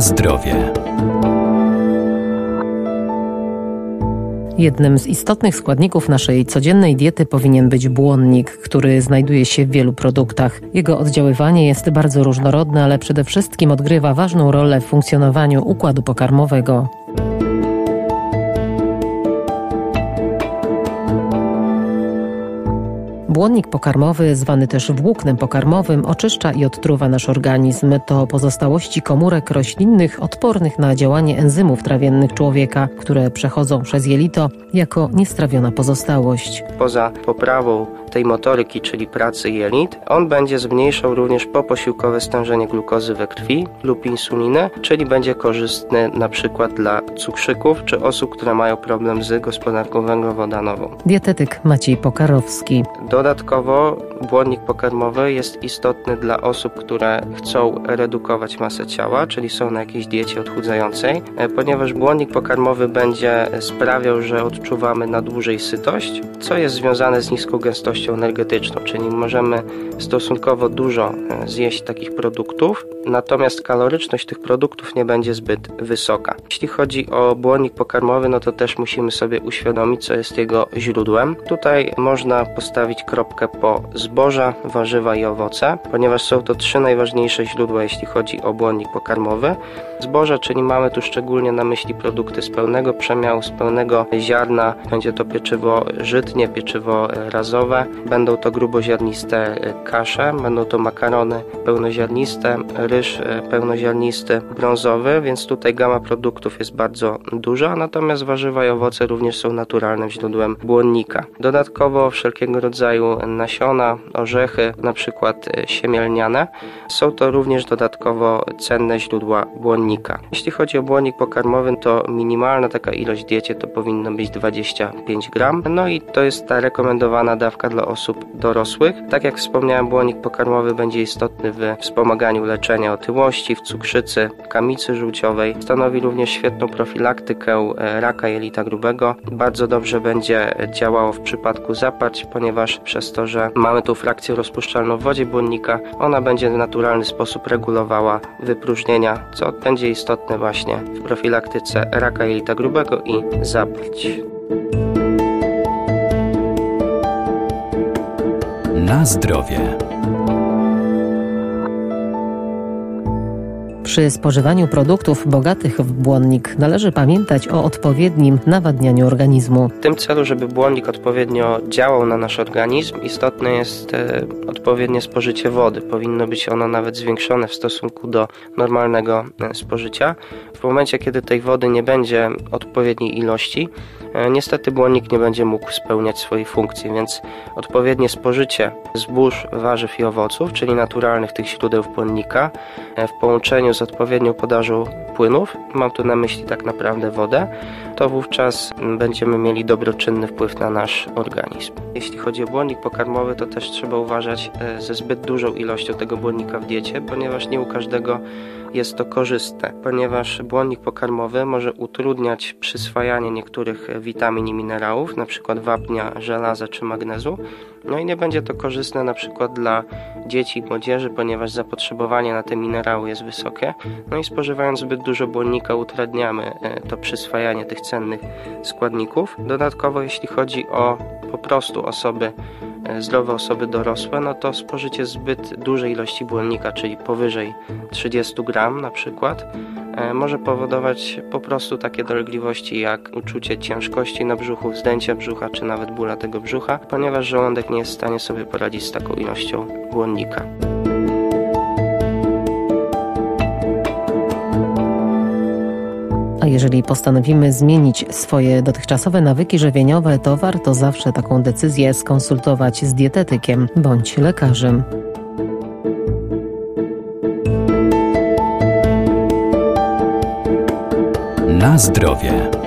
Zdrowie. Jednym z istotnych składników naszej codziennej diety powinien być błonnik, który znajduje się w wielu produktach. Jego oddziaływanie jest bardzo różnorodne, ale przede wszystkim odgrywa ważną rolę w funkcjonowaniu układu pokarmowego. Błonnik pokarmowy, zwany też włóknem pokarmowym, oczyszcza i odtruwa nasz organizm. To pozostałości komórek roślinnych odpornych na działanie enzymów trawiennych człowieka, które przechodzą przez jelito jako niestrawiona pozostałość. Poza poprawą tej motoryki, czyli pracy jelit, on będzie zmniejszał również poposiłkowe stężenie glukozy we krwi lub insuliny, czyli będzie korzystny na przykład dla cukrzyków czy osób, które mają problem z gospodarką węglowodanową. Dietetyk Maciej Pokarowski. Dodatkowo błonnik pokarmowy jest istotny dla osób, które chcą redukować masę ciała, czyli są na jakiejś diecie odchudzającej, e, ponieważ błonnik pokarmowy będzie sprawiał, że odczuwamy na dłużej sytość, co jest związane z niską gęstością energetyczną, czyli możemy stosunkowo dużo e, zjeść takich produktów, natomiast kaloryczność tych produktów nie będzie zbyt wysoka. Jeśli chodzi o błonnik pokarmowy, no to też musimy sobie uświadomić, co jest jego źródłem. Tutaj można postawić kropkę po zboża, warzywa i owoce, ponieważ są to trzy najważniejsze źródła, jeśli chodzi o błonnik pokarmowy. Zboża, czyli mamy tu szczególnie na myśli produkty z pełnego przemiału, z pełnego ziarna. Będzie to pieczywo żytnie, pieczywo razowe, będą to gruboziarniste kasze, będą to makarony pełnoziarniste, ryż pełnoziarnisty, brązowy, więc tutaj gama produktów jest bardzo duża, natomiast warzywa i owoce również są naturalnym źródłem błonnika. Dodatkowo wszelkiego rodzaju nasiona, orzechy, na przykład siemielniane, są to również dodatkowo cenne źródła błonnika. Jeśli chodzi o błonnik pokarmowy, to minimalna taka ilość diecie to powinno być 25 gram, no i to jest ta rekomendowana dawka dla osób dorosłych. Tak jak wspomniałem, błonnik pokarmowy będzie istotny w wspomaganiu leczenia otyłości, w cukrzycy, kamicy żółciowej. Stanowi również świetną profilaktykę e, raka jelita grubego. Bardzo dobrze będzie działało w przypadku zaparć, ponieważ przez to, że mamy tu frakcję rozpuszczalną w wodzie błonnika, ona będzie w naturalny sposób regulowała wypróżnienia, co będzie istotne właśnie w profilaktyce raka jelita grubego i zaparć. Na zdrowie. Przy spożywaniu produktów bogatych w błonnik należy pamiętać o odpowiednim nawadnianiu organizmu. W tym celu, żeby błonnik odpowiednio działał na nasz organizm, istotne jest e, odpowiednie spożycie wody. Powinno być ono nawet zwiększone w stosunku do normalnego e, spożycia. W momencie, kiedy tej wody nie będzie odpowiedniej ilości, e, niestety błonnik nie będzie mógł spełniać swojej funkcji, więc odpowiednie spożycie zbóż, warzyw i owoców, czyli naturalnych tych źródeł błonnika, w połączeniu z odpowiednią podażą płynów, mam tu na myśli tak naprawdę wodę, to wówczas będziemy mieli dobroczynny wpływ na nasz organizm. Jeśli chodzi o błonnik pokarmowy, to też trzeba uważać e, ze zbyt dużą ilością tego błonnika w diecie, ponieważ nie u każdego jest to korzystne, ponieważ błonnik pokarmowy może utrudniać przyswajanie niektórych witamin i minerałów, np. wapnia, żelaza czy magnezu. No i nie będzie to korzystne przykład dla dzieci i młodzieży, ponieważ zapotrzebowanie na te minerały jest wysokie. No i spożywając zbyt dużo błonnika utrudniamy e, to przyswajanie tych cennych składników. Dodatkowo jeśli chodzi o po prostu osoby zdrowe osoby dorosłe, no to spożycie zbyt dużej ilości błonnika, czyli powyżej 30 gram na przykład, e, może powodować po prostu takie dolegliwości jak uczucie ciężkości na brzuchu, zdęcia brzucha czy nawet bóla tego brzucha, ponieważ żołądek nie jest w stanie sobie poradzić z taką ilością błonnika. Jeżeli postanowimy zmienić swoje dotychczasowe nawyki żywieniowe, to warto zawsze taką decyzję skonsultować z dietetykiem bądź lekarzem. Na zdrowie.